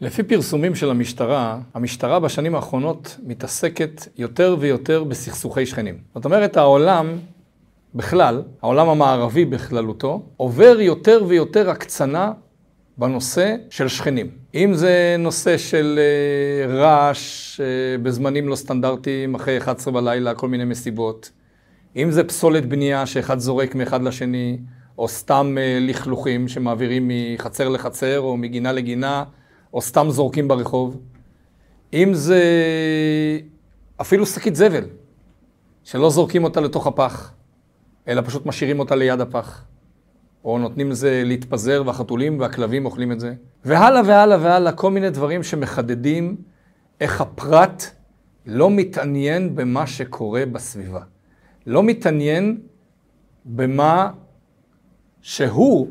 לפי פרסומים של המשטרה, המשטרה בשנים האחרונות מתעסקת יותר ויותר בסכסוכי שכנים. זאת אומרת, העולם בכלל, העולם המערבי בכללותו, עובר יותר ויותר הקצנה בנושא של שכנים. אם זה נושא של אה, רעש אה, בזמנים לא סטנדרטיים, אחרי 11 בלילה, כל מיני מסיבות. אם זה פסולת בנייה שאחד זורק מאחד לשני, או סתם אה, לכלוכים שמעבירים מחצר לחצר, או מגינה לגינה, או סתם זורקים ברחוב. אם זה אפילו שקית זבל, שלא זורקים אותה לתוך הפח, אלא פשוט משאירים אותה ליד הפח. או נותנים לזה להתפזר, והחתולים והכלבים אוכלים את זה. והלאה והלאה והלאה, כל מיני דברים שמחדדים איך הפרט לא מתעניין במה שקורה בסביבה. לא מתעניין במה שהוא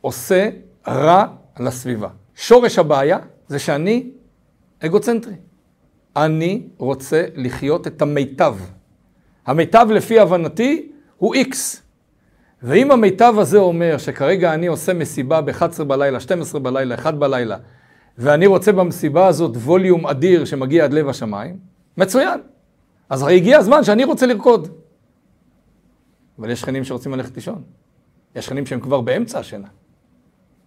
עושה רע לסביבה. שורש הבעיה זה שאני אגוצנטרי. אני רוצה לחיות את המיטב. המיטב לפי הבנתי הוא איקס. ואם המיטב הזה אומר שכרגע אני עושה מסיבה ב-11 בלילה, 12 בלילה, 1 בלילה, ואני רוצה במסיבה הזאת ווליום אדיר שמגיע עד לב השמיים, מצוין. אז הגיע הזמן שאני רוצה לרקוד. אבל יש שכנים שרוצים ללכת לישון. יש שכנים שהם כבר באמצע השינה.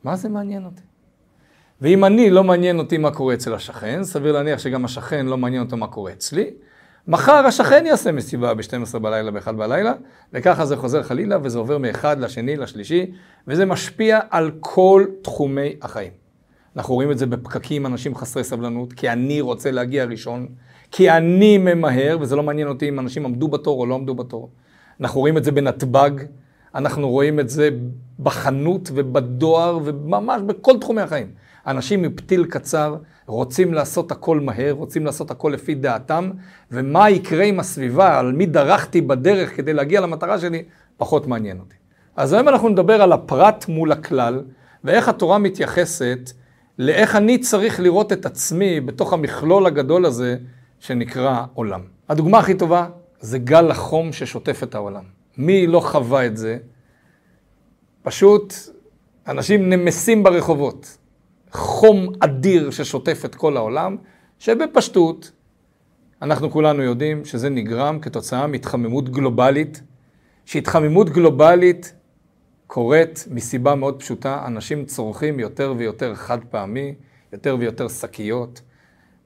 מה זה מעניין אותי? ואם אני לא מעניין אותי מה קורה אצל השכן, סביר להניח שגם השכן לא מעניין אותו מה קורה אצלי, מחר השכן יעשה מסיבה ב-12 בלילה, ב-1 בלילה, וככה זה חוזר חלילה, וזה עובר מאחד לשני, לשלישי, וזה משפיע על כל תחומי החיים. אנחנו רואים את זה בפקקים, אנשים חסרי סבלנות, כי אני רוצה להגיע ראשון, כי אני ממהר, וזה לא מעניין אותי אם אנשים עמדו בתור או לא עמדו בתור. אנחנו רואים את זה בנתב"ג, אנחנו רואים את זה בחנות ובדואר, וממש בכל תחומי החיים. אנשים מפתיל קצר רוצים לעשות הכל מהר, רוצים לעשות הכל לפי דעתם, ומה יקרה עם הסביבה, על מי דרכתי בדרך כדי להגיע למטרה שלי, פחות מעניין אותי. אז היום אנחנו נדבר על הפרט מול הכלל, ואיך התורה מתייחסת לאיך אני צריך לראות את עצמי בתוך המכלול הגדול הזה שנקרא עולם. הדוגמה הכי טובה זה גל החום ששוטף את העולם. מי לא חווה את זה? פשוט אנשים נמסים ברחובות. חום אדיר ששוטף את כל העולם, שבפשטות אנחנו כולנו יודעים שזה נגרם כתוצאה מהתחממות גלובלית, שהתחממות גלובלית קורית מסיבה מאוד פשוטה, אנשים צורכים יותר ויותר חד פעמי, יותר ויותר שקיות,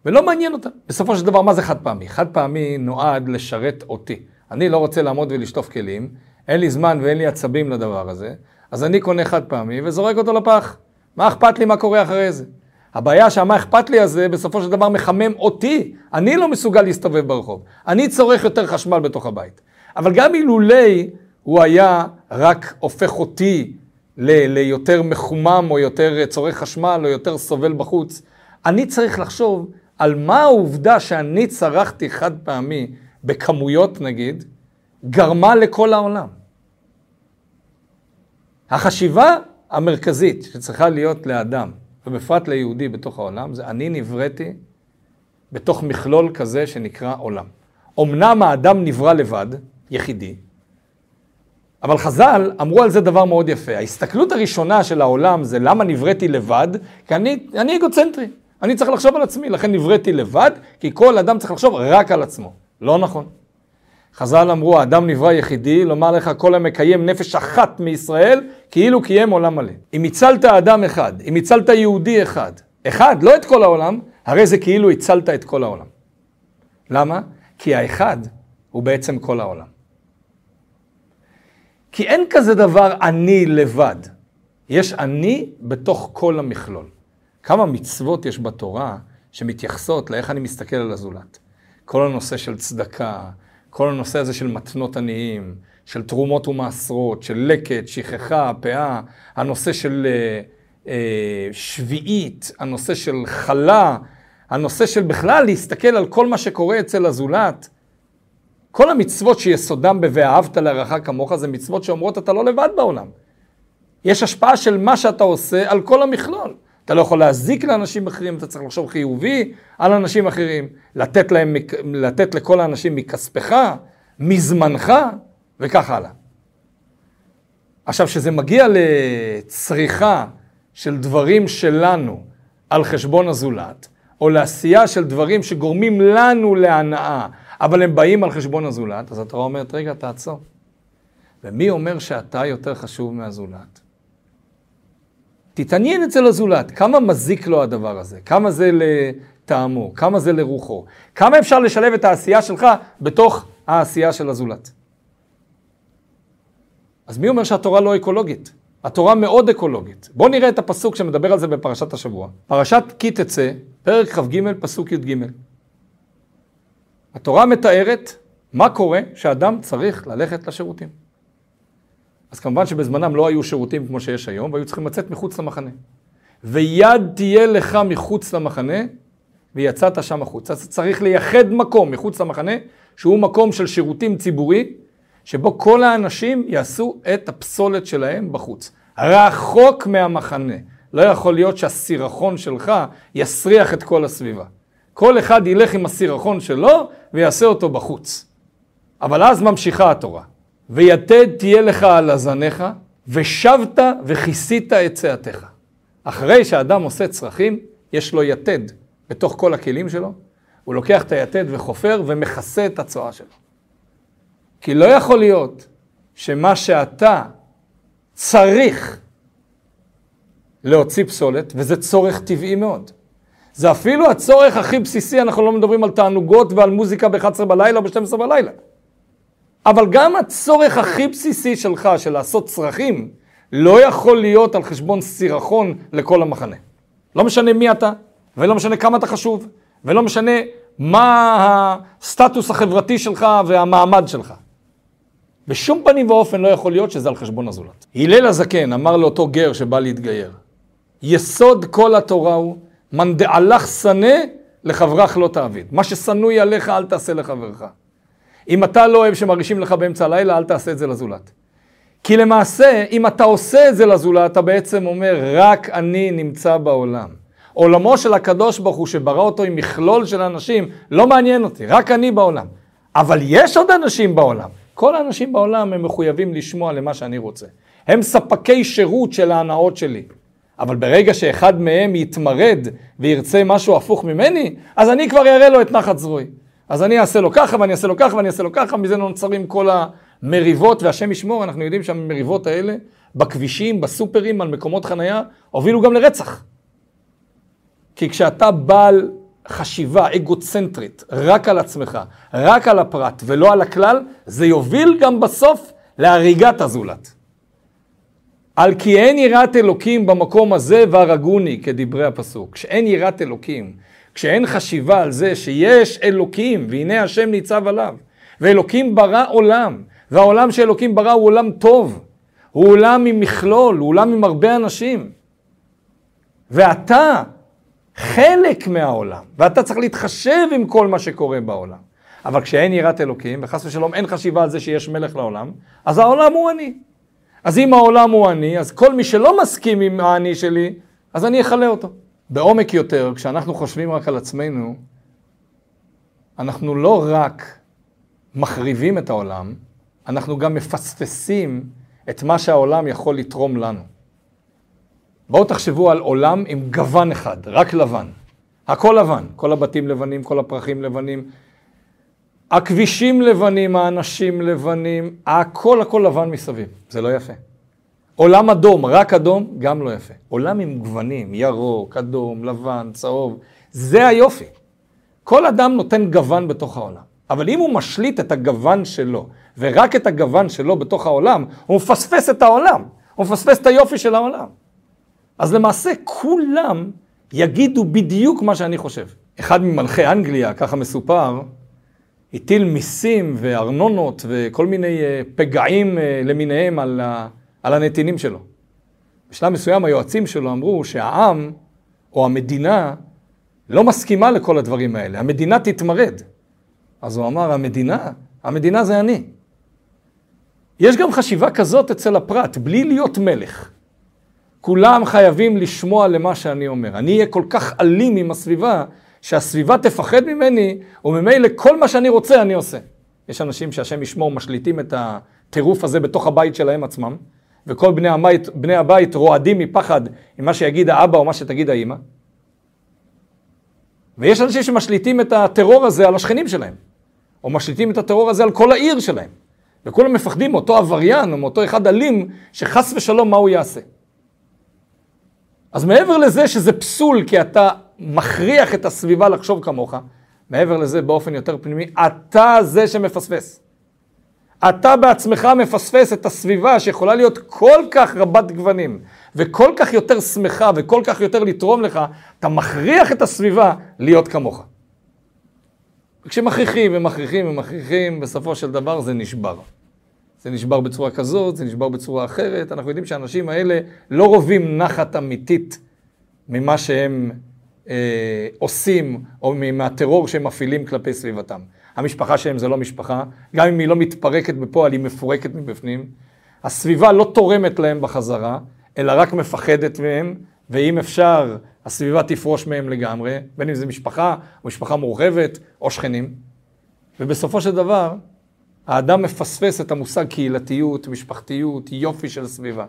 ולא מעניין אותם. בסופו של דבר, מה זה חד פעמי? חד פעמי נועד לשרת אותי. אני לא רוצה לעמוד ולשטוף כלים, אין לי זמן ואין לי עצבים לדבר הזה, אז אני קונה חד פעמי וזורק אותו לפח. מה אכפת לי מה קורה אחרי זה? הבעיה שהמה אכפת לי הזה בסופו של דבר מחמם אותי. אני לא מסוגל להסתובב ברחוב. אני צורך יותר חשמל בתוך הבית. אבל גם אילולי הוא היה רק הופך אותי ל- ליותר מחומם או יותר צורך חשמל או יותר סובל בחוץ. אני צריך לחשוב על מה העובדה שאני צרכתי חד פעמי בכמויות נגיד, גרמה לכל העולם. החשיבה המרכזית שצריכה להיות לאדם, ובפרט ליהודי בתוך העולם, זה אני נבראתי בתוך מכלול כזה שנקרא עולם. אמנם האדם נברא לבד, יחידי, אבל חז"ל אמרו על זה דבר מאוד יפה. ההסתכלות הראשונה של העולם זה למה נבראתי לבד, כי אני, אני אגוצנטרי. אני צריך לחשוב על עצמי, לכן נבראתי לבד, כי כל אדם צריך לחשוב רק על עצמו. לא נכון. חז"ל אמרו, האדם נברא יחידי, לומר לך כל המקיים נפש אחת מישראל, כאילו קיים עולם מלא. אם הצלת אדם אחד, אם הצלת יהודי אחד, אחד, לא את כל העולם, הרי זה כאילו הצלת את כל העולם. למה? כי האחד הוא בעצם כל העולם. כי אין כזה דבר אני לבד. יש אני בתוך כל המכלול. כמה מצוות יש בתורה שמתייחסות לאיך אני מסתכל על הזולת. כל הנושא של צדקה, כל הנושא הזה של מתנות עניים, של תרומות ומעשרות, של לקט, שכחה, פאה, הנושא של אה, אה, שביעית, הנושא של חלה, הנושא של בכלל להסתכל על כל מה שקורה אצל הזולת. כל המצוות שיסודם ב"ואהבת לרעך כמוך" זה מצוות שאומרות אתה לא לבד בעולם. יש השפעה של מה שאתה עושה על כל המכלול. אתה לא יכול להזיק לאנשים אחרים, אתה צריך לחשוב חיובי על אנשים אחרים, לתת, להם, לתת לכל האנשים מכספך, מזמנך, וכך הלאה. עכשיו, כשזה מגיע לצריכה של דברים שלנו, על חשבון הזולת, או לעשייה של דברים שגורמים לנו להנאה, אבל הם באים על חשבון הזולת, אז התורה אומרת, רגע, תעצור. ומי אומר שאתה יותר חשוב מהזולת? תתעניין אצל הזולת, כמה מזיק לו הדבר הזה, כמה זה לטעמו, כמה זה לרוחו, כמה אפשר לשלב את העשייה שלך בתוך העשייה של הזולת. אז מי אומר שהתורה לא אקולוגית? התורה מאוד אקולוגית. בואו נראה את הפסוק שמדבר על זה בפרשת השבוע. פרשת כי תצא, פרק כ"ג, פסוק י"ג. התורה מתארת מה קורה שאדם צריך ללכת לשירותים. אז כמובן שבזמנם לא היו שירותים כמו שיש היום, והיו צריכים לצאת מחוץ למחנה. ויד תהיה לך מחוץ למחנה, ויצאת שם החוצה. אז צריך לייחד מקום מחוץ למחנה, שהוא מקום של שירותים ציבורי, שבו כל האנשים יעשו את הפסולת שלהם בחוץ. רחוק מהמחנה. לא יכול להיות שהסירחון שלך יסריח את כל הסביבה. כל אחד ילך עם הסירחון שלו ויעשה אותו בחוץ. אבל אז ממשיכה התורה. ויתד תהיה לך על הזניך, ושבת וכיסית את צאתך. אחרי שאדם עושה צרכים, יש לו יתד בתוך כל הכלים שלו, הוא לוקח את היתד וחופר ומכסה את הצואה שלו. כי לא יכול להיות שמה שאתה צריך להוציא פסולת, וזה צורך טבעי מאוד. זה אפילו הצורך הכי בסיסי, אנחנו לא מדברים על תענוגות ועל מוזיקה ב-11 בלילה או ב-12 בלילה. אבל גם הצורך הכי בסיסי שלך, של לעשות צרכים, לא יכול להיות על חשבון סירחון לכל המחנה. לא משנה מי אתה, ולא משנה כמה אתה חשוב, ולא משנה מה הסטטוס החברתי שלך והמעמד שלך. בשום פנים ואופן לא יכול להיות שזה על חשבון הזולת. הלל הזקן אמר לאותו גר שבא להתגייר, יסוד כל התורה הוא, מאן דעלך שנא לחברך לא תעביד. מה ששנואי עליך אל תעשה לחברך. אם אתה לא אוהב שמרגישים לך באמצע הלילה, אל תעשה את זה לזולת. כי למעשה, אם אתה עושה את זה לזולת, אתה בעצם אומר, רק אני נמצא בעולם. עולמו של הקדוש ברוך הוא שברא אותו עם מכלול של אנשים, לא מעניין אותי, רק אני בעולם. אבל יש עוד אנשים בעולם. כל האנשים בעולם הם מחויבים לשמוע למה שאני רוצה. הם ספקי שירות של ההנאות שלי. אבל ברגע שאחד מהם יתמרד וירצה משהו הפוך ממני, אז אני כבר אראה לו את נחת זרועי. אז אני אעשה לו ככה, ואני אעשה לו ככה, ואני אעשה לו ככה, מזה נוצרים כל המריבות, והשם ישמור, אנחנו יודעים שהמריבות האלה, בכבישים, בסופרים, על מקומות חנייה, הובילו גם לרצח. כי כשאתה בעל חשיבה אגוצנטרית, רק על עצמך, רק על הפרט ולא על הכלל, זה יוביל גם בסוף להריגת הזולת. על כי אין יראת אלוקים במקום הזה והרגוני, כדברי הפסוק. כשאין יראת אלוקים, כשאין חשיבה על זה שיש אלוקים, והנה השם ניצב עליו, ואלוקים ברא עולם, והעולם שאלוקים ברא הוא עולם טוב, הוא עולם עם מכלול, הוא עולם עם הרבה אנשים. ואתה חלק מהעולם, ואתה צריך להתחשב עם כל מה שקורה בעולם. אבל כשאין יראת אלוקים, וחס ושלום אין חשיבה על זה שיש מלך לעולם, אז העולם הוא אני. אז אם העולם הוא אני, אז כל מי שלא מסכים עם האני שלי, אז אני אכלה אותו. בעומק יותר, כשאנחנו חושבים רק על עצמנו, אנחנו לא רק מחריבים את העולם, אנחנו גם מפספסים את מה שהעולם יכול לתרום לנו. בואו תחשבו על עולם עם גוון אחד, רק לבן. הכל לבן, כל הבתים לבנים, כל הפרחים לבנים, הכבישים לבנים, האנשים לבנים, הכל הכל לבן מסביב. זה לא יפה. עולם אדום, רק אדום, גם לא יפה. עולם עם גוונים, ירוק, אדום, לבן, צהוב, זה היופי. כל אדם נותן גוון בתוך העולם. אבל אם הוא משליט את הגוון שלו, ורק את הגוון שלו בתוך העולם, הוא מפספס את העולם. הוא מפספס את היופי של העולם. אז למעשה כולם יגידו בדיוק מה שאני חושב. אחד ממלכי אנגליה, ככה מסופר, הטיל מיסים וארנונות וכל מיני אה, פגעים אה, למיניהם על, על הנתינים שלו. בשלב מסוים היועצים שלו אמרו שהעם או המדינה לא מסכימה לכל הדברים האלה, המדינה תתמרד. אז הוא אמר, המדינה, המדינה זה אני. יש גם חשיבה כזאת אצל הפרט, בלי להיות מלך. כולם חייבים לשמוע למה שאני אומר. אני אהיה כל כך אלים עם הסביבה, שהסביבה תפחד ממני, וממילא כל מה שאני רוצה אני עושה. יש אנשים שהשם ישמור משליטים את הטירוף הזה בתוך הבית שלהם עצמם, וכל בני הבית, בני הבית רועדים מפחד עם מה שיגיד האבא או מה שתגיד האימא. ויש אנשים שמשליטים את הטרור הזה על השכנים שלהם, או משליטים את הטרור הזה על כל העיר שלהם. וכולם מפחדים מאותו עבריין או מאותו אחד אלים, שחס ושלום מה הוא יעשה. אז מעבר לזה שזה פסול כי אתה מכריח את הסביבה לחשוב כמוך, מעבר לזה באופן יותר פנימי, אתה זה שמפספס. אתה בעצמך מפספס את הסביבה שיכולה להיות כל כך רבת גוונים, וכל כך יותר שמחה, וכל כך יותר לתרום לך, אתה מכריח את הסביבה להיות כמוך. וכשמכריחים ומכריחים ומכריחים, בסופו של דבר זה נשבר. זה נשבר בצורה כזאת, זה נשבר בצורה אחרת. אנחנו יודעים שהאנשים האלה לא רובים נחת אמיתית ממה שהם אה, עושים, או מהטרור שהם מפעילים כלפי סביבתם. המשפחה שלהם זה לא משפחה, גם אם היא לא מתפרקת בפועל, היא מפורקת מבפנים. הסביבה לא תורמת להם בחזרה, אלא רק מפחדת מהם, ואם אפשר, הסביבה תפרוש מהם לגמרי, בין אם זה משפחה, או משפחה מורחבת, או שכנים. ובסופו של דבר, האדם מפספס את המושג קהילתיות, משפחתיות, יופי של סביבה.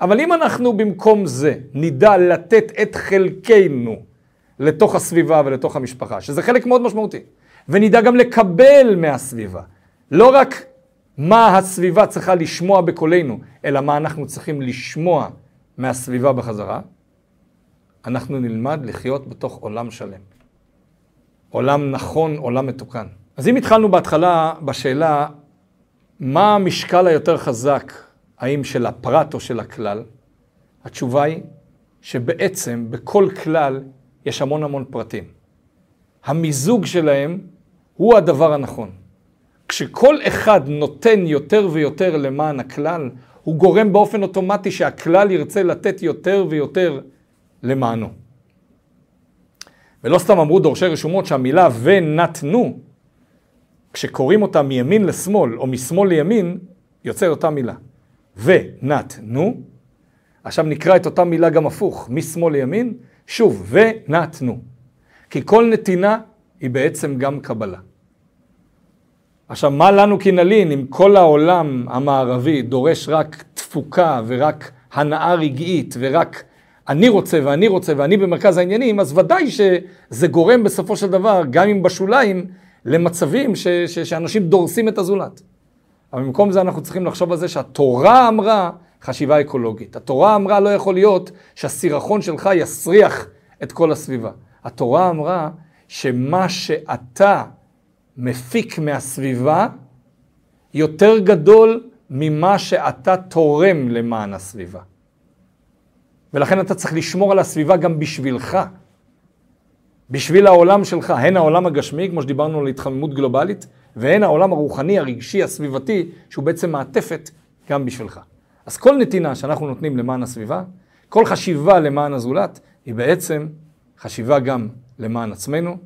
אבל אם אנחנו במקום זה נדע לתת את חלקנו לתוך הסביבה ולתוך המשפחה, שזה חלק מאוד משמעותי, ונדע גם לקבל מהסביבה, לא רק מה הסביבה צריכה לשמוע בקולנו, אלא מה אנחנו צריכים לשמוע מהסביבה בחזרה, אנחנו נלמד לחיות בתוך עולם שלם. עולם נכון, עולם מתוקן. אז אם התחלנו בהתחלה בשאלה, מה המשקל היותר חזק, האם של הפרט או של הכלל, התשובה היא שבעצם בכל כלל יש המון המון פרטים. המיזוג שלהם הוא הדבר הנכון. כשכל אחד נותן יותר ויותר למען הכלל, הוא גורם באופן אוטומטי שהכלל ירצה לתת יותר ויותר למענו. ולא סתם אמרו דורשי רשומות שהמילה ונתנו כשקוראים אותה מימין לשמאל או משמאל לימין, יוצא אותה מילה. ונתנו, עכשיו נקרא את אותה מילה גם הפוך, משמאל לימין, שוב, ונתנו. כי כל נתינה היא בעצם גם קבלה. עכשיו, מה לנו כי נלין אם כל העולם המערבי דורש רק תפוקה ורק הנאה רגעית ורק אני רוצה ואני רוצה ואני במרכז העניינים, אז ודאי שזה גורם בסופו של דבר, גם אם בשוליים, למצבים ש, ש, שאנשים דורסים את הזולת. אבל במקום זה אנחנו צריכים לחשוב על זה שהתורה אמרה חשיבה אקולוגית. התורה אמרה לא יכול להיות שהסירחון שלך יסריח את כל הסביבה. התורה אמרה שמה שאתה מפיק מהסביבה יותר גדול ממה שאתה תורם למען הסביבה. ולכן אתה צריך לשמור על הסביבה גם בשבילך. בשביל העולם שלך, הן העולם הגשמי, כמו שדיברנו על התחממות גלובלית, והן העולם הרוחני, הרגשי, הסביבתי, שהוא בעצם מעטפת גם בשבילך. אז כל נתינה שאנחנו נותנים למען הסביבה, כל חשיבה למען הזולת, היא בעצם חשיבה גם למען עצמנו,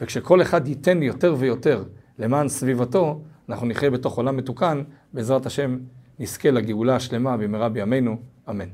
וכשכל אחד ייתן יותר ויותר למען סביבתו, אנחנו נחיה בתוך עולם מתוקן, בעזרת השם נזכה לגאולה השלמה במהרה בימינו, אמן.